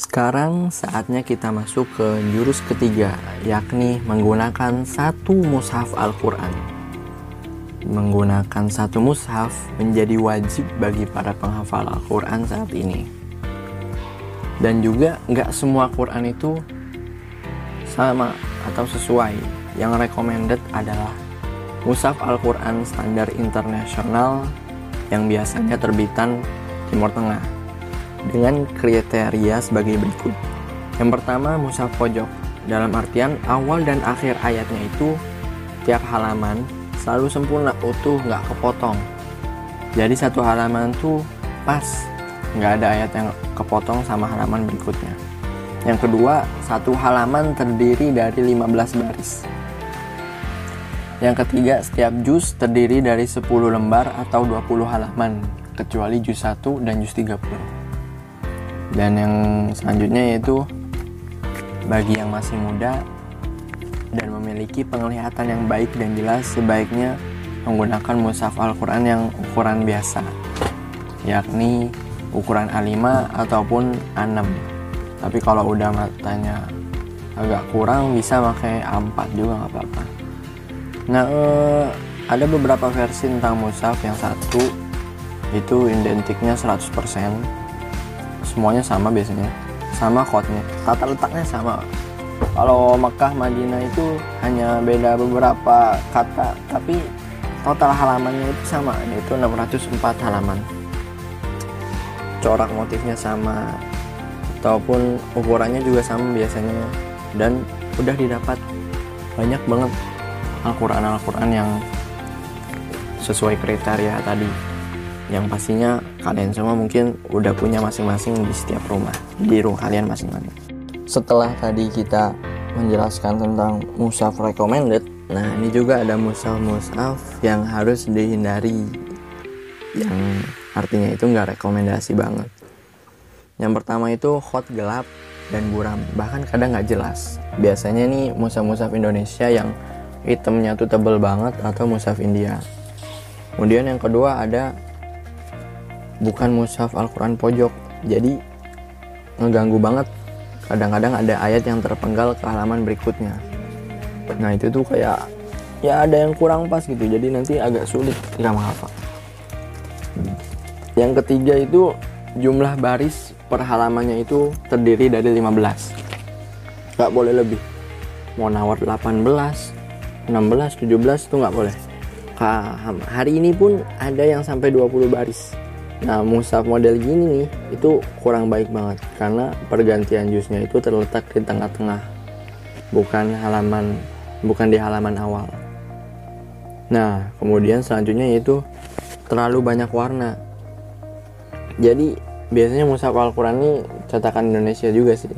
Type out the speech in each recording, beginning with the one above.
Sekarang saatnya kita masuk ke jurus ketiga, yakni menggunakan satu mushaf Al-Quran. Menggunakan satu mushaf menjadi wajib bagi para penghafal Al-Quran saat ini. Dan juga nggak semua Quran itu sama atau sesuai. Yang recommended adalah mushaf Al-Quran standar internasional yang biasanya terbitan Timur Tengah dengan kriteria sebagai berikut. Yang pertama, mushaf pojok. Dalam artian awal dan akhir ayatnya itu tiap halaman selalu sempurna utuh nggak kepotong. Jadi satu halaman tuh pas, nggak ada ayat yang kepotong sama halaman berikutnya. Yang kedua, satu halaman terdiri dari 15 baris. Yang ketiga, setiap juz terdiri dari 10 lembar atau 20 halaman, kecuali juz 1 dan juz 30 dan yang selanjutnya yaitu bagi yang masih muda dan memiliki penglihatan yang baik dan jelas sebaiknya menggunakan mushaf Al-Quran yang ukuran biasa yakni ukuran A5 ataupun A6 tapi kalau udah matanya agak kurang bisa pakai A4 juga nggak apa-apa. Nah eh, ada beberapa versi tentang mushaf. Yang satu itu identiknya 100% semuanya sama biasanya. Sama khotnya tata letaknya sama. Kalau Mekah Madinah itu hanya beda beberapa kata tapi total halamannya itu sama. Yaitu 604 halaman. Corak motifnya sama ataupun ukurannya juga sama biasanya. Dan udah didapat banyak banget Al-Quran Al-Quran yang sesuai kriteria tadi. Yang pastinya kalian semua mungkin udah punya masing-masing di setiap rumah di rumah kalian masing-masing. Setelah tadi kita menjelaskan tentang musaf recommended nah ini juga ada musaf-musaf yang harus dihindari. Yang artinya itu nggak rekomendasi banget. Yang pertama itu hot gelap dan buram bahkan kadang nggak jelas. Biasanya nih musaf-musaf Indonesia yang hitamnya tuh tebel banget atau musaf India. Kemudian yang kedua ada bukan mushaf Al-Quran pojok. Jadi ngeganggu banget. Kadang-kadang ada ayat yang terpenggal ke halaman berikutnya. Nah itu tuh kayak ya ada yang kurang pas gitu. Jadi nanti agak sulit. Nggak menghafal yang ketiga itu jumlah baris per halamannya itu terdiri dari 15 nggak boleh lebih. Mau nawar 18 16 17 itu nggak boleh. Hari ini pun ada yang sampai 20 baris Nah, musaf model gini nih itu kurang baik banget karena pergantian jusnya itu terletak di tengah-tengah. Bukan halaman bukan di halaman awal. Nah, kemudian selanjutnya yaitu terlalu banyak warna. Jadi, biasanya musaf Al-Qur'an ini cetakan Indonesia juga sih.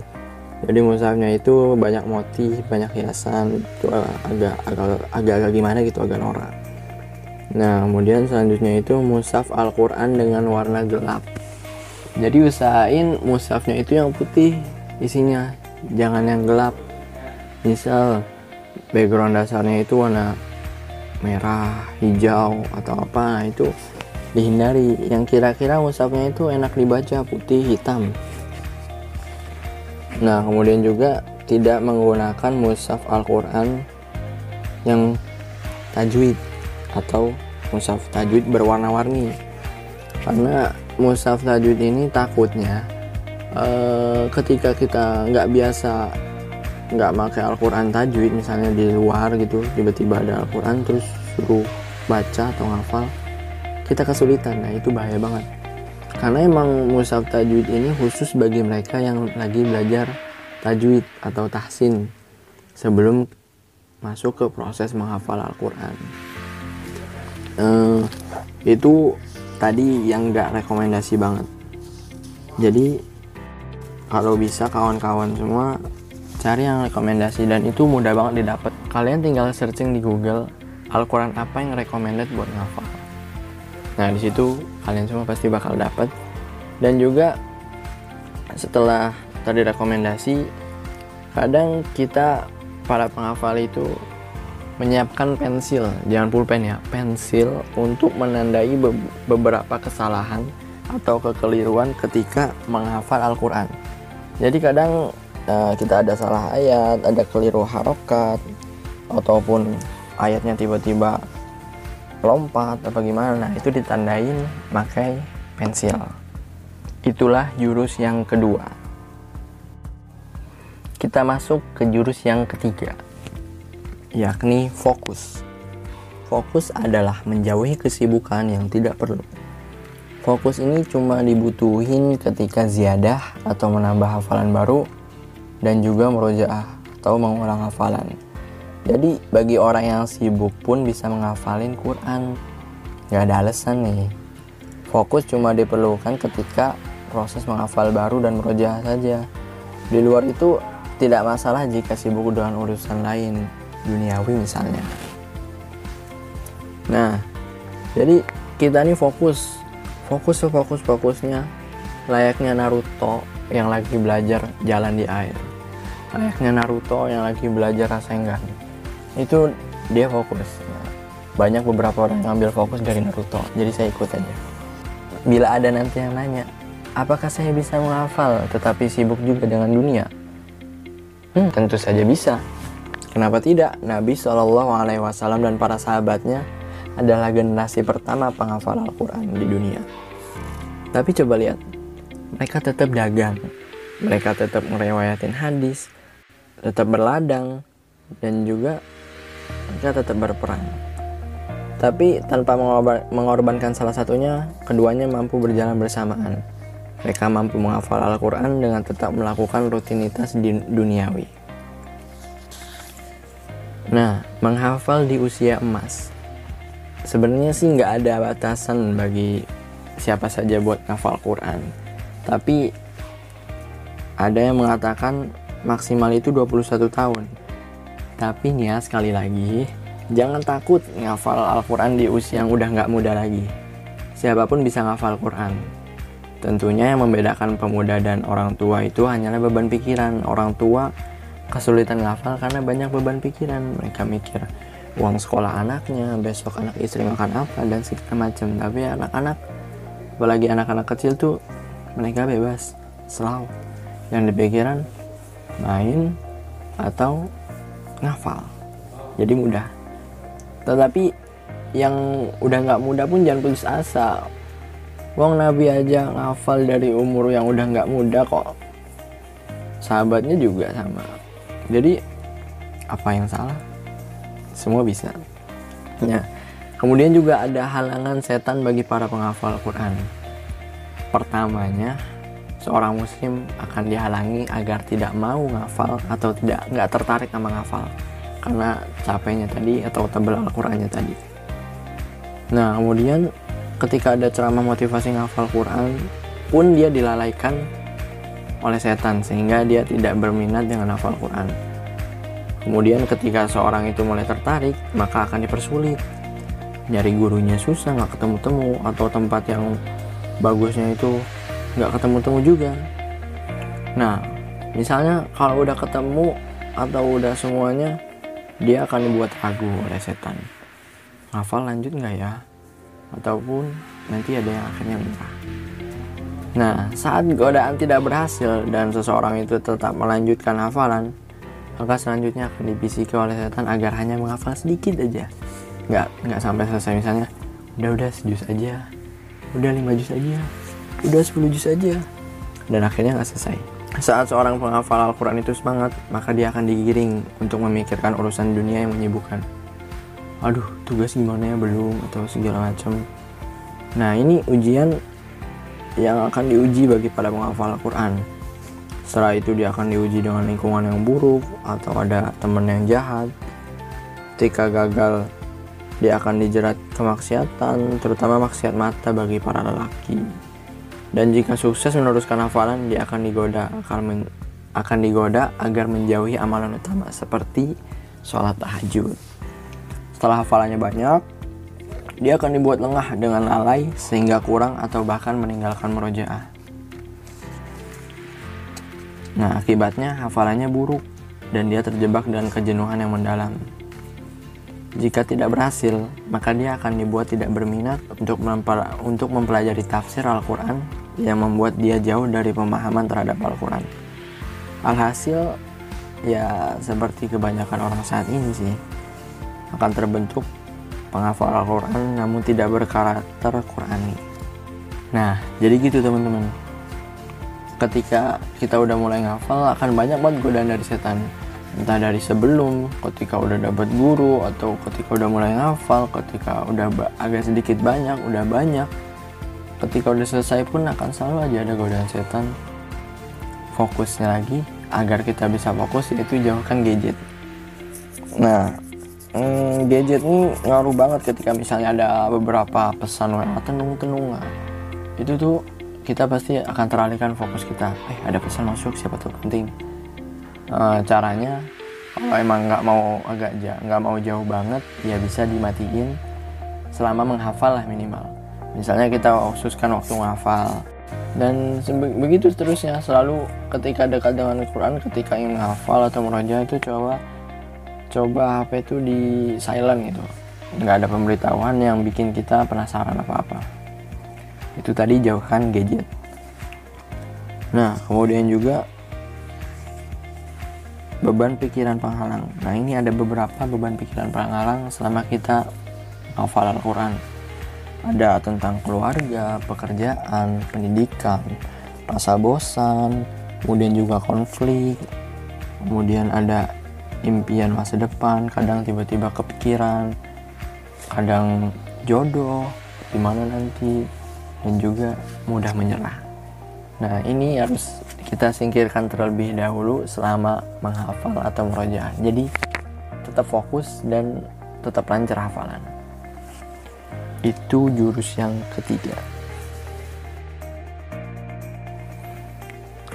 Jadi musafnya itu banyak motif, banyak hiasan, itu agak agak agak, agak gimana gitu, agak norak. Nah, kemudian selanjutnya itu mushaf Al-Quran dengan warna gelap. Jadi usahain mushafnya itu yang putih isinya, jangan yang gelap. Misal background dasarnya itu warna merah, hijau atau apa, nah itu dihindari. Yang kira-kira mushafnya itu enak dibaca putih hitam. Nah, kemudian juga tidak menggunakan mushaf Al-Quran yang tajwid atau mushaf tajwid berwarna-warni. Karena mushaf tajwid ini takutnya uh, ketika kita nggak biasa nggak pakai Al-Quran tajwid misalnya di luar gitu tiba-tiba ada Al-Quran terus suruh baca atau ngafal kita kesulitan. Nah itu bahaya banget. Karena emang mushaf tajwid ini khusus bagi mereka yang lagi belajar tajwid atau tahsin sebelum masuk ke proses menghafal Al-Quran uh, itu tadi yang nggak rekomendasi banget. Jadi kalau bisa kawan-kawan semua cari yang rekomendasi dan itu mudah banget didapat. Kalian tinggal searching di Google Al-Quran apa yang recommended buat ngafal. Nah di situ kalian semua pasti bakal dapat. Dan juga setelah tadi rekomendasi kadang kita para penghafal itu menyiapkan pensil, jangan pulpen ya, pensil untuk menandai be beberapa kesalahan atau kekeliruan ketika menghafal Al-Quran. jadi kadang uh, kita ada salah ayat ada keliru harokat ataupun ayatnya tiba-tiba lompat apa gimana nah itu ditandain pakai pensil. Itulah jurus yang kedua. Kita masuk ke jurus yang ketiga yakni fokus fokus adalah menjauhi kesibukan yang tidak perlu Fokus ini cuma dibutuhin ketika ziyadah atau menambah hafalan baru dan juga merojaah atau mengulang hafalan. Jadi bagi orang yang sibuk pun bisa menghafalin Quran. Gak ada alasan nih. Fokus cuma diperlukan ketika proses menghafal baru dan merojaah saja. Di luar itu tidak masalah jika sibuk dengan urusan lain, duniawi misalnya. Nah, jadi kita nih fokus fokus fokus fokusnya layaknya Naruto yang lagi belajar jalan di air. Layaknya Naruto yang lagi belajar Rasengan itu dia fokus. Banyak beberapa orang yang ambil fokus dari Naruto. Jadi saya ikut aja. Bila ada nanti yang nanya apakah saya bisa menghafal tetapi sibuk juga dengan dunia? Hmm, tentu saja bisa kenapa tidak Nabi Shallallahu Alaihi Wasallam dan para sahabatnya adalah generasi pertama penghafal Al-Quran di dunia. Tapi coba lihat, mereka tetap dagang, mereka tetap merewayatin hadis, tetap berladang, dan juga mereka tetap berperang. Tapi tanpa mengorbankan salah satunya, keduanya mampu berjalan bersamaan. Mereka mampu menghafal Al-Quran dengan tetap melakukan rutinitas duniawi. Nah, menghafal di usia emas sebenarnya sih nggak ada batasan bagi siapa saja buat ngafal Quran. Tapi ada yang mengatakan maksimal itu 21 tahun. Tapi nih ya sekali lagi jangan takut ngafal Al-Quran di usia yang udah nggak muda lagi. Siapa pun bisa ngafal Quran. Tentunya yang membedakan pemuda dan orang tua itu hanyalah beban pikiran. Orang tua kesulitan ngafal karena banyak beban pikiran. Mereka mikir uang sekolah anaknya besok anak istri makan apa dan segala macam. Tapi anak-anak apalagi anak-anak kecil tuh mereka bebas selalu. Yang dipikiran main atau ngafal. Jadi mudah. Tetapi yang udah nggak muda pun jangan putus asa. Wong Nabi aja ngafal dari umur yang udah nggak muda kok. Sahabatnya juga sama jadi apa yang salah? Semua bisa. Ya. Kemudian juga ada halangan setan bagi para penghafal Quran. Pertamanya seorang muslim akan dihalangi agar tidak mau ngafal atau tidak nggak tertarik sama ngafal karena capeknya tadi atau tebel Al-Qurannya tadi. Nah kemudian ketika ada ceramah motivasi ngafal Quran pun dia dilalaikan oleh setan sehingga dia tidak berminat dengan hafal Quran Kemudian ketika seorang itu mulai tertarik, maka akan dipersulit. Nyari gurunya susah, nggak ketemu-temu, atau tempat yang bagusnya itu nggak ketemu-temu juga. Nah, misalnya kalau udah ketemu atau udah semuanya, dia akan dibuat ragu oleh setan. Hafal lanjut nggak ya? Ataupun nanti ada yang akhirnya menyerah. Nah, saat godaan tidak berhasil dan seseorang itu tetap melanjutkan hafalan, maka selanjutnya akan dibisiki oleh setan agar hanya menghafal sedikit aja. Nggak nggak sampai selesai misalnya udah udah sejus aja. Udah lima jus aja. Udah sepuluh jus aja. Dan akhirnya nggak selesai. Saat seorang penghafal Al-Quran itu semangat maka dia akan digiring untuk memikirkan urusan dunia yang menyibukkan. Aduh tugas gimana ya? Belum atau segala macam. Nah ini ujian yang akan diuji bagi para penghafal Al-Quran. Setelah itu dia akan diuji dengan lingkungan yang buruk atau ada teman yang jahat. Ketika gagal dia akan dijerat kemaksiatan terutama maksiat mata bagi para lelaki. Dan jika sukses meneruskan hafalan dia akan digoda akan men, akan digoda agar menjauhi amalan utama seperti sholat tahajud. Setelah hafalannya banyak dia akan dibuat lengah dengan lalai sehingga kurang atau bahkan meninggalkan merojaah Nah, akibatnya hafalannya buruk dan dia terjebak dengan kejenuhan yang mendalam. Jika tidak berhasil, maka dia akan dibuat tidak berminat untuk untuk mempelajari tafsir Al-Quran yang membuat dia jauh dari pemahaman terhadap Al-Quran. alhasil ya seperti kebanyakan orang saat ini sih akan terbentuk penghafal Al-Quran namun tidak berkarakter Qurani. Nah jadi gitu teman-teman. Ketika kita udah mulai ngafal akan banyak banget godaan dari setan. Entah dari sebelum ketika udah dapat guru atau ketika udah mulai ngafal ketika udah agak sedikit banyak udah banyak. Ketika udah selesai pun akan selalu aja ada godaan setan. Fokusnya lagi agar kita bisa fokus yaitu jauhkan gadget. Nah hmm, gadget ini ngaruh banget ketika misalnya ada beberapa pesan WA tenung-tenung itu tuh kita pasti akan teralihkan fokus kita. Eh ada pesan masuk siapa tuh? Penting. E, caranya kalau emang nggak mau agak jauh nggak mau jauh banget ya bisa dimatiin selama menghafal lah minimal. Misalnya kita khususkan waktu menghafal. Dan begitu seterusnya selalu ketika dekat dengan Al-Quran ketika ingin menghafal atau meraja itu coba coba HP itu di silent gitu. Nggak ada pemberitahuan yang bikin kita penasaran apa-apa. Itu tadi jauhkan gadget. Nah kemudian juga beban pikiran penghalang. Nah ini ada beberapa beban pikiran penghalang selama kita hafal Al-Quran. Ada tentang keluarga, pekerjaan, pendidikan, rasa bosan, kemudian juga konflik, kemudian ada impian masa depan, kadang tiba-tiba kepikiran, kadang jodoh, gimana nanti, dan juga mudah menyerah. Nah ini harus kita singkirkan terlebih dahulu selama menghafal atau merojaah. Jadi tetap fokus dan tetap lancar hafalan itu jurus yang ketiga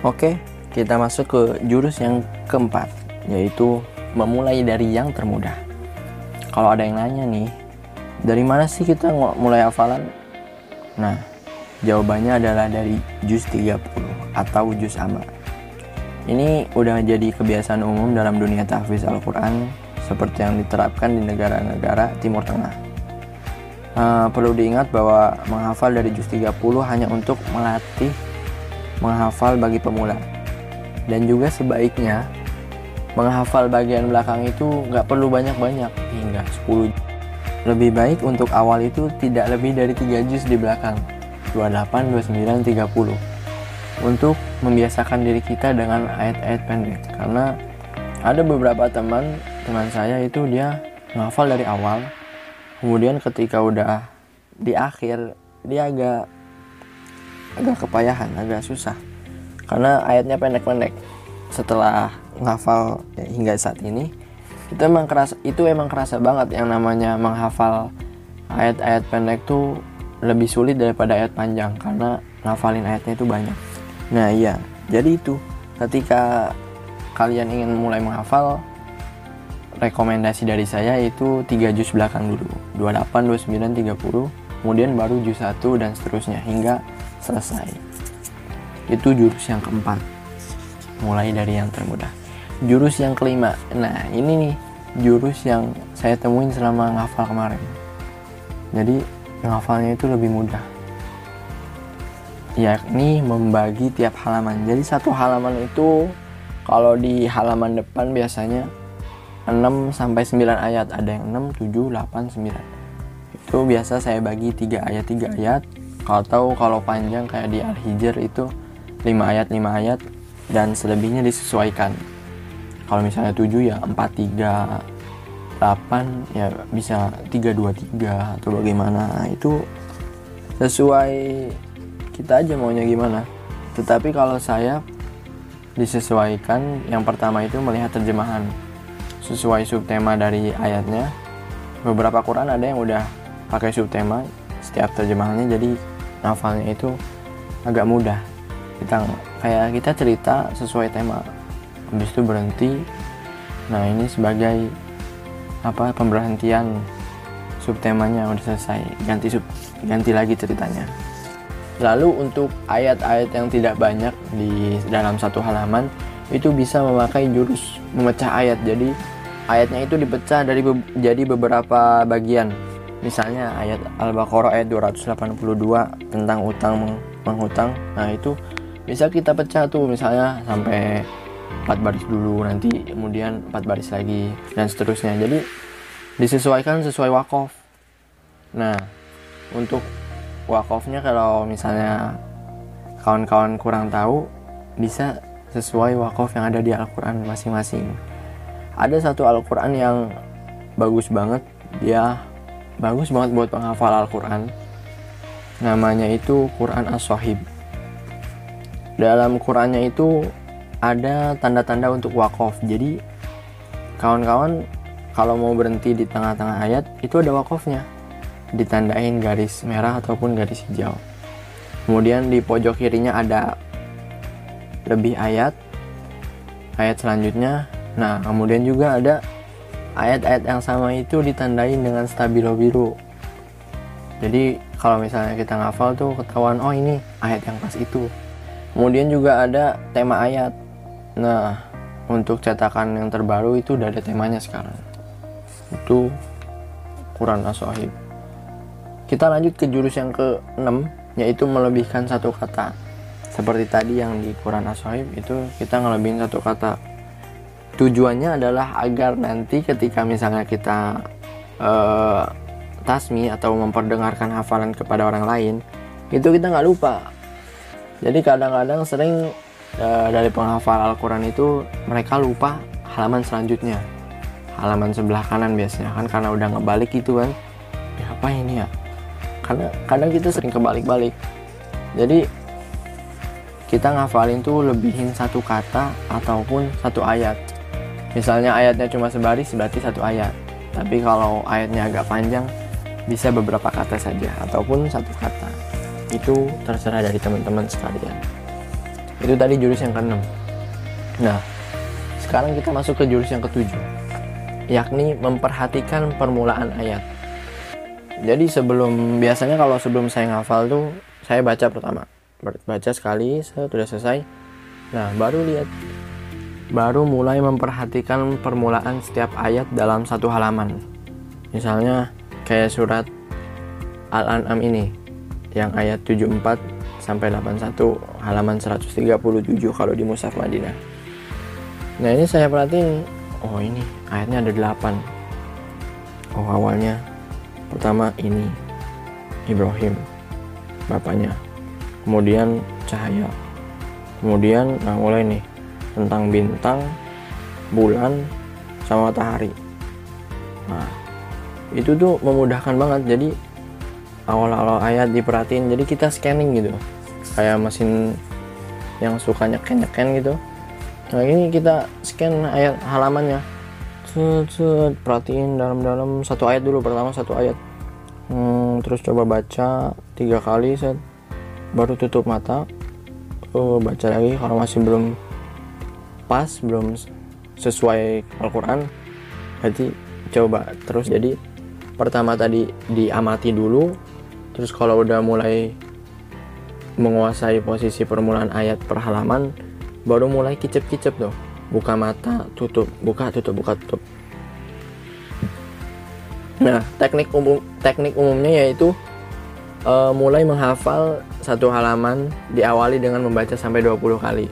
oke kita masuk ke jurus yang keempat yaitu memulai dari yang termudah kalau ada yang nanya nih dari mana sih kita mulai hafalan? Nah jawabannya adalah dari juz 30 atau juz amma ini udah jadi kebiasaan umum dalam dunia tahfiz Al-Quran seperti yang diterapkan di negara-negara Timur Tengah. Uh, perlu diingat bahwa menghafal dari juz 30 hanya untuk melatih menghafal bagi pemula. Dan juga sebaiknya menghafal bagian belakang itu nggak perlu banyak-banyak. Hingga 10 lebih baik untuk awal itu tidak lebih dari 3 juz di belakang. 28, 29, 30 untuk membiasakan diri kita dengan ayat-ayat pendek. Karena ada beberapa teman teman saya itu dia menghafal dari awal. Kemudian ketika udah di akhir dia agak agak kepayahan agak susah. Karena ayatnya pendek-pendek setelah ngafal ya, hingga saat ini itu emang kerasa itu emang kerasa banget yang namanya menghafal ayat-ayat pendek tuh lebih sulit daripada ayat panjang karena ngafalin ayatnya itu banyak. Nah iya jadi itu ketika kalian ingin mulai menghafal rekomendasi dari saya itu 3 juz belakang dulu 28, 29, 30 kemudian baru juz 1 dan seterusnya hingga selesai. Itu jurus yang keempat mulai dari yang termudah jurus yang kelima. Nah ini nih jurus yang saya temuin selama ngafal kemarin. Jadi ngafalnya itu lebih mudah. Yakni membagi tiap halaman. Jadi satu halaman itu kalau di halaman depan biasanya 6 sampai 9 ayat. Ada yang 6 7 8 9 itu biasa saya bagi 3 ayat 3 ayat. Tahu kalau panjang kayak di Al-Hijr itu 5 ayat 5 ayat dan selebihnya disesuaikan. Kalau misalnya 7 ya 4 3 8 ya bisa 3 2 3 atau bagaimana. Itu sesuai kita aja maunya gimana. Tetapi kalau saya disesuaikan yang pertama itu melihat terjemahan sesuai subtema dari ayatnya. Beberapa Quran ada yang udah pakai subtema setiap terjemahannya jadi nafalnya itu agak mudah. Kita kayak kita cerita sesuai tema. Habis itu berhenti. Nah ini sebagai apa pemberhentian subtemanya udah selesai. Ganti sub ganti lagi ceritanya. Lalu untuk ayat-ayat yang tidak banyak di dalam satu halaman itu bisa memakai jurus memecah ayat. Jadi ayatnya itu dipecah dari be jadi beberapa bagian. Misalnya ayat Al-Baqarah ayat 282 tentang utang menghutang. Nah, itu bisa kita pecah tuh misalnya sampai empat baris dulu nanti kemudian empat baris lagi dan seterusnya. Jadi disesuaikan sesuai wakof. Nah untuk wakofnya kalau misalnya kawan-kawan kurang tahu bisa sesuai wakof yang ada di Al-Quran masing-masing. Ada satu Al-Quran yang bagus banget. Dia bagus banget buat penghafal Al-Quran. Namanya itu Quran As-Sohib dalam Qurannya itu ada tanda-tanda untuk wakaf jadi kawan-kawan kalau mau berhenti di tengah-tengah ayat itu ada wakafnya ditandain garis merah ataupun garis hijau. Kemudian di pojok kirinya ada lebih ayat ayat selanjutnya. Nah kemudian juga ada ayat-ayat yang sama itu ditandain dengan stabilo biru. Jadi kalau misalnya kita ngafal tuh ketahuan oh ini ayat yang pas itu kemudian juga ada tema ayat. Nah untuk cetakan yang terbaru itu udah ada temanya sekarang. Itu Quran as kita lanjut ke jurus yang ke-6 yaitu melebihkan satu kata. Seperti tadi yang di Quran as itu kita ngelebihin satu kata. Tujuannya adalah agar nanti ketika misalnya kita uh, tasmi atau memperdengarkan hafalan kepada orang lain itu kita nggak lupa jadi kadang-kadang sering e, dari penghafal Al-Quran itu mereka lupa halaman selanjutnya. Halaman sebelah kanan biasanya kan karena udah ngebalik gitu kan. Ya apa ini ya? Karena kadang kita sering kebalik-balik. Jadi kita ngafalin tuh lebihin satu kata ataupun satu ayat. Misalnya ayatnya cuma sebaris berarti satu ayat. Tapi kalau ayatnya agak panjang bisa beberapa kata saja ataupun satu kata itu terserah dari teman-teman sekalian. Itu tadi jurus yang keenam. Nah sekarang kita masuk ke jurus yang ketujuh yakni memperhatikan permulaan ayat. Jadi sebelum biasanya kalau sebelum saya ngafal tuh saya baca pertama. Baca sekali sudah selesai. Nah baru lihat. Baru mulai memperhatikan permulaan setiap ayat dalam satu halaman. Misalnya kayak surat Al-An'am ini yang ayat 74 sampai 81 halaman 137 kalau di Mushaf Madinah. Nah, ini saya perhatiin oh ini ayatnya ada 8. Oh, awalnya pertama ini Ibrahim bapaknya. Kemudian cahaya. Kemudian nah mulai nih tentang bintang, bulan, sama matahari. Nah, itu tuh memudahkan banget jadi awal-awal ayat diperhatiin jadi kita scanning gitu. Kayak mesin yang suka nyeken-nyeken gitu. Nah ini kita scan ayat halamannya. Set, set, perhatiin dalam-dalam. Satu ayat dulu pertama satu ayat. Hmm, terus coba baca tiga kali set. Baru tutup mata. Oh, baca lagi kalau masih belum pas belum sesuai Al-Quran. Berarti coba terus. Jadi pertama tadi diamati dulu terus kalau udah mulai menguasai posisi permulaan ayat per halaman baru mulai kicep-kicep tuh. Buka mata tutup. Buka tutup buka tutup. Nah teknik umum teknik umumnya yaitu uh, mulai menghafal satu halaman diawali dengan membaca sampai 20 kali.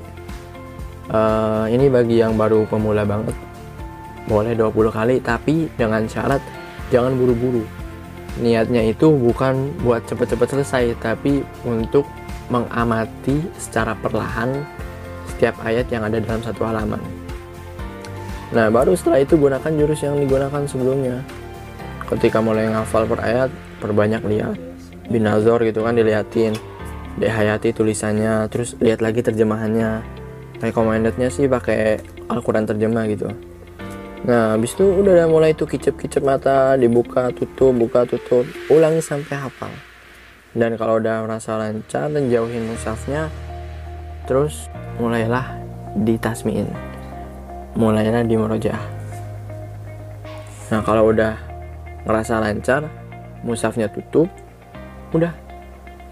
Uh, ini bagi yang baru pemula banget. Boleh 20 kali tapi dengan syarat jangan buru-buru niatnya itu bukan buat cepet-cepet selesai tapi untuk mengamati secara perlahan setiap ayat yang ada dalam satu halaman. Nah baru setelah itu gunakan jurus yang digunakan sebelumnya. Ketika mulai ngafal per ayat perbanyak lihat. Binazor gitu kan diliatin. Dihayati tulisannya terus lihat lagi terjemahannya. Recommendednya sih pakai Al-Quran terjemah gitu Nah, habis itu udah mulai tuh kicep-kicep mata, dibuka, tutup, buka, tutup, ulangi sampai hafal. Dan kalau udah merasa lancar dan jauhin musafnya, terus mulailah ditasmiin. Mulailah di murojaah. Nah, kalau udah ngerasa lancar, musafnya tutup, udah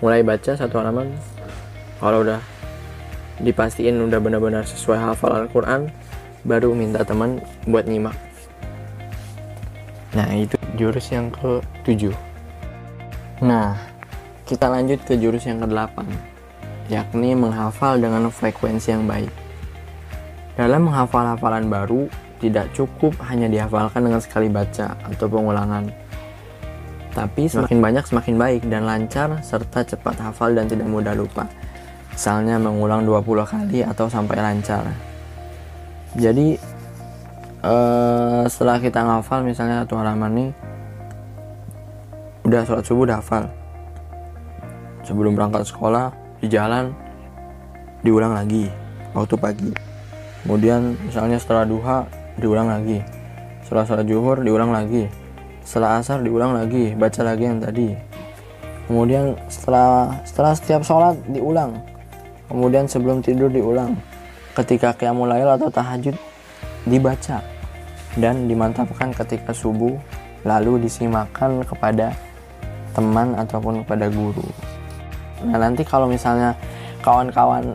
mulai baca satu halaman. Kalau udah dipastiin udah benar-benar sesuai hafal Al-Quran, baru minta teman buat nyimak. Nah itu jurus yang ke 7 nah kita lanjut ke jurus yang ke 8 yakni menghafal dengan frekuensi yang baik. Dalam menghafal hafalan baru tidak cukup hanya dihafalkan dengan sekali baca atau pengulangan tapi semakin banyak semakin baik dan lancar serta cepat hafal dan tidak mudah lupa. Misalnya mengulang 20 kali atau sampai lancar jadi uh, setelah kita ngafal misalnya satu halaman nih udah sholat subuh udah hafal. Sebelum berangkat sekolah di jalan diulang lagi waktu pagi. Kemudian misalnya setelah duha diulang lagi. Setelah sholat zuhur diulang lagi. Setelah asar diulang lagi. Baca lagi yang tadi. Kemudian setelah setelah setiap sholat diulang. Kemudian sebelum tidur diulang ketika qiyamul lail atau tahajud dibaca dan dimantapkan ketika subuh lalu disimakan kepada teman ataupun kepada guru. Nah, nanti kalau misalnya kawan-kawan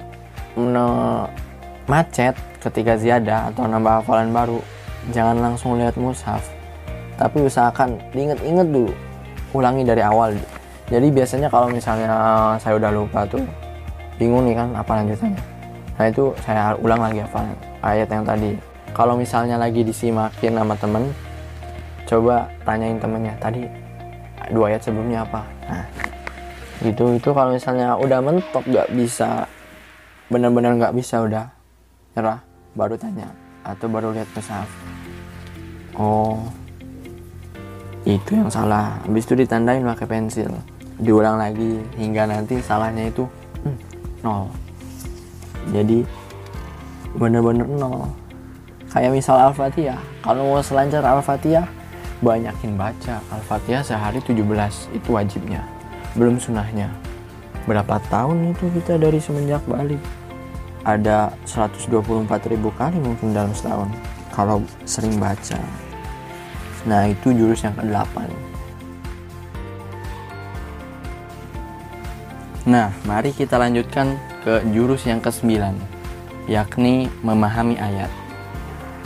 macet ketika ziyadah atau nambah hafalan baru, jangan langsung lihat mushaf. Tapi usahakan diinget-inget dulu. Ulangi dari awal. Jadi biasanya kalau misalnya saya udah lupa tuh bingung nih kan apa lanjutannya nah itu saya ulang lagi apa ayat yang tadi. Kalau misalnya lagi disimakin sama temen coba tanyain temennya tadi dua ayat sebelumnya apa? Nah gitu. Itu kalau misalnya udah mentok gak bisa benar-benar nggak bisa udah nyerah baru tanya atau baru lihat mushaf oh itu yang salah. Habis itu ditandain pakai pensil. Diulang lagi hingga nanti salahnya itu nol jadi bener-bener nol. Kayak misal Al-Fatihah. Kalau mau selancar Al-Fatihah banyakin baca. Al-Fatihah sehari 17 itu wajibnya. Belum sunahnya berapa tahun itu kita dari semenjak balik? Ada 124 ribu kali mungkin dalam setahun kalau sering baca. Nah itu jurus yang ke-8 Nah, mari kita lanjutkan ke jurus yang ke-9, yakni memahami ayat.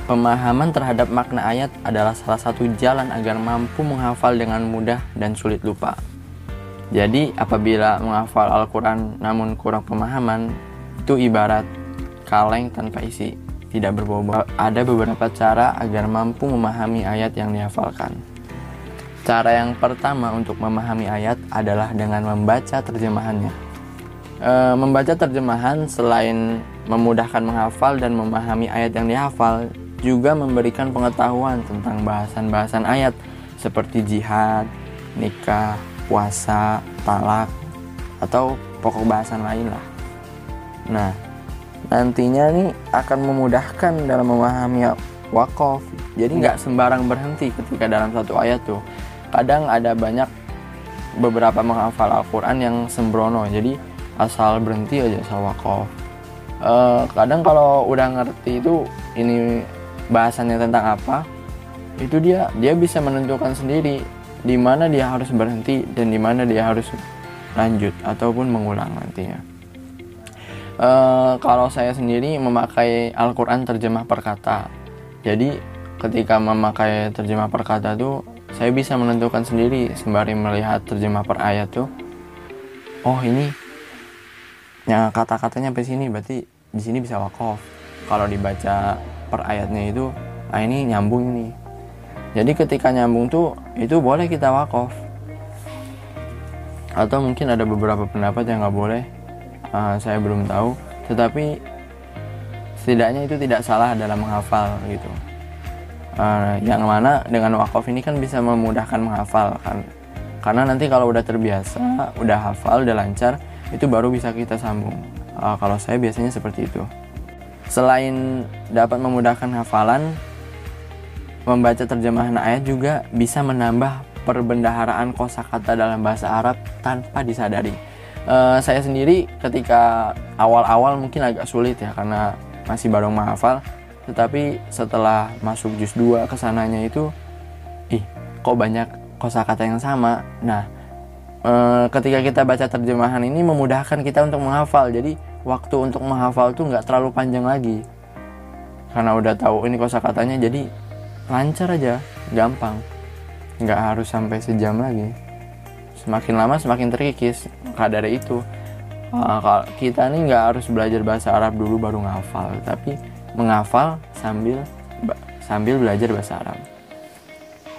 Pemahaman terhadap makna ayat adalah salah satu jalan agar mampu menghafal dengan mudah dan sulit lupa. Jadi, apabila menghafal Al-Quran namun kurang pemahaman, itu ibarat kaleng tanpa isi, tidak berbobot. Ada beberapa cara agar mampu memahami ayat yang dihafalkan. Cara yang pertama untuk memahami ayat adalah dengan membaca terjemahannya. E, membaca terjemahan selain memudahkan menghafal dan memahami ayat yang dihafal, juga memberikan pengetahuan tentang bahasan-bahasan ayat seperti jihad, nikah, puasa, talak, atau pokok bahasan lain lah. Nah, nantinya nih akan memudahkan dalam memahami wakaf. Jadi nggak sembarang berhenti ketika dalam satu ayat tuh kadang ada banyak beberapa menghafal Al-Quran yang sembrono jadi asal berhenti aja asal wakaf uh, kadang kalau udah ngerti itu ini bahasannya tentang apa itu dia dia bisa menentukan sendiri di mana dia harus berhenti dan di mana dia harus lanjut ataupun mengulang nantinya. Uh, kalau saya sendiri memakai Al-Quran terjemah perkata jadi ketika memakai terjemah perkata itu saya bisa menentukan sendiri sembari melihat terjemah per ayat tuh. Oh ini yang kata-katanya sampai sini berarti di sini bisa wakaf kalau dibaca per ayatnya itu ah ini nyambung ini jadi ketika nyambung tuh itu boleh kita wakaf atau mungkin ada beberapa pendapat yang nggak boleh. Uh, saya belum tahu. Tetapi setidaknya itu tidak salah dalam menghafal gitu. Uh, yang mana dengan wakaf ini kan bisa memudahkan menghafal kan. Karena nanti kalau udah terbiasa udah hafal udah lancar itu baru bisa kita sambung. Uh, kalau saya biasanya seperti itu. Selain dapat memudahkan hafalan membaca terjemahan ayat juga bisa menambah perbendaharaan kosakata dalam bahasa Arab tanpa disadari. Uh, saya sendiri ketika awal-awal mungkin agak sulit ya karena masih baru menghafal tetapi setelah masuk jus 2 ke sananya itu ih kok banyak kosakata yang sama? Nah e, ketika kita baca terjemahan ini memudahkan kita untuk menghafal. Jadi waktu untuk menghafal tuh nggak terlalu panjang lagi. Karena udah tahu ini kosakatanya jadi lancar aja. Gampang. Nggak harus sampai sejam lagi. Semakin lama semakin terkikis maka dari itu uh, kita nih nggak harus belajar bahasa Arab dulu baru ngafal. Tapi menghafal sambil sambil belajar bahasa Arab.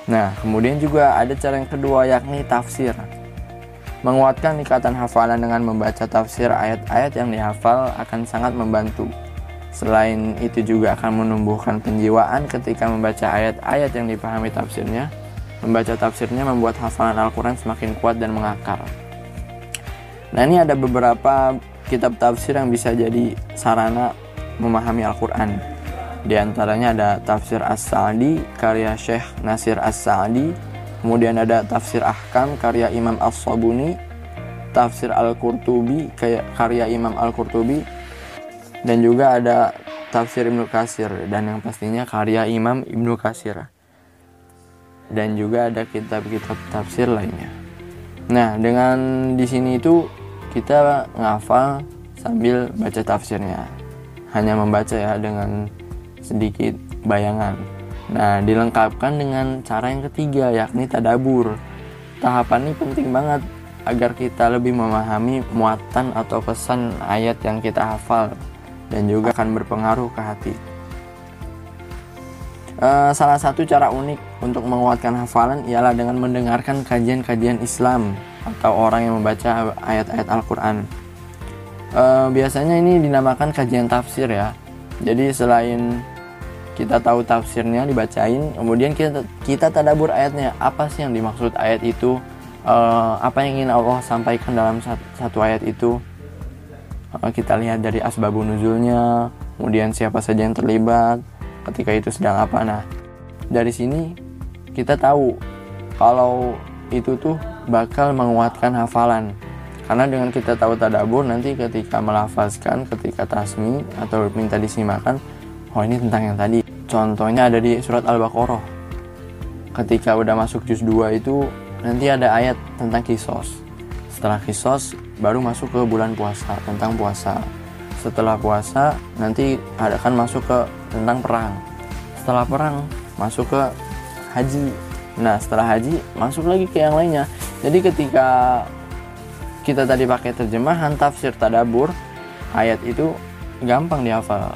Nah, kemudian juga ada cara yang kedua yakni tafsir. Menguatkan ikatan hafalan dengan membaca tafsir ayat-ayat yang dihafal akan sangat membantu. Selain itu juga akan menumbuhkan penjiwaan ketika membaca ayat-ayat yang dipahami tafsirnya. Membaca tafsirnya membuat hafalan Al-Quran semakin kuat dan mengakar. Nah ini ada beberapa kitab tafsir yang bisa jadi sarana memahami Al-Quran. Di antaranya ada tafsir As-Sa'di karya Syekh Nasir As-Sa'di, kemudian ada tafsir Ahkam karya Imam As-Sabuni, tafsir Al-Qurtubi karya Imam Al-Qurtubi, dan juga ada tafsir Ibnu Kasir dan yang pastinya karya Imam Ibnu Kasir dan juga ada kitab-kitab tafsir lainnya. Nah, dengan di sini itu kita ngafal sambil baca tafsirnya. Hanya membaca ya dengan sedikit bayangan. Nah, dilengkapkan dengan cara yang ketiga yakni tadabur. Tahapan ini penting banget agar kita lebih memahami muatan atau pesan ayat yang kita hafal dan juga akan berpengaruh ke hati. Uh, salah satu cara unik untuk menguatkan hafalan ialah dengan mendengarkan kajian-kajian Islam atau orang yang membaca ayat-ayat Al-Quran. Uh, biasanya ini dinamakan kajian tafsir ya. Jadi selain kita tahu tafsirnya dibacain, kemudian kita kita tadabur ayatnya. Apa sih yang dimaksud ayat itu, uh, apa yang ingin Allah sampaikan dalam satu, satu ayat itu? Eh, kita lihat dari asbabun nuzulnya kemudian siapa saja yang terlibat ketika itu sedang apa. Nah dari sini kita tahu kalau itu tuh bakal menguatkan hafalan. Karena dengan kita tahu tadabur nanti ketika melafazkan ketika tasmi atau minta disimakan oh ini tentang yang tadi contohnya ada di surat al-baqarah. Ketika udah masuk juz 2 itu nanti ada ayat tentang kisos. Setelah kisos baru masuk ke bulan puasa tentang puasa. Setelah puasa nanti ada kan masuk ke tentang perang. Setelah perang masuk ke haji. Nah setelah haji masuk lagi ke yang lainnya. Jadi ketika kita tadi pakai terjemahan tafsir tadabur ayat itu gampang dihafal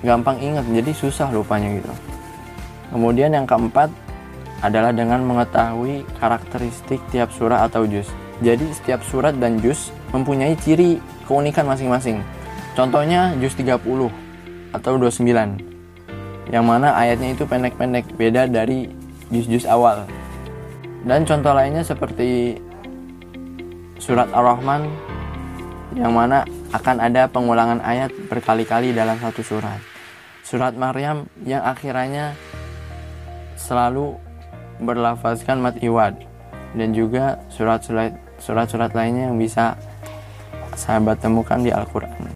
gampang ingat jadi susah lupanya gitu kemudian yang keempat adalah dengan mengetahui karakteristik tiap surah atau juz jadi setiap surat dan juz mempunyai ciri keunikan masing-masing. Contohnya juz 30 atau 29. Yang mana ayatnya itu pendek-pendek beda dari juz-juz awal. Dan contoh lainnya seperti surat Ar-Rahman yang mana akan ada pengulangan ayat berkali-kali dalam satu surat. Surat Maryam yang akhirnya selalu berlafazkan mat iwad dan juga surat-surat surat-surat lainnya yang bisa sahabat temukan di Al-Quran.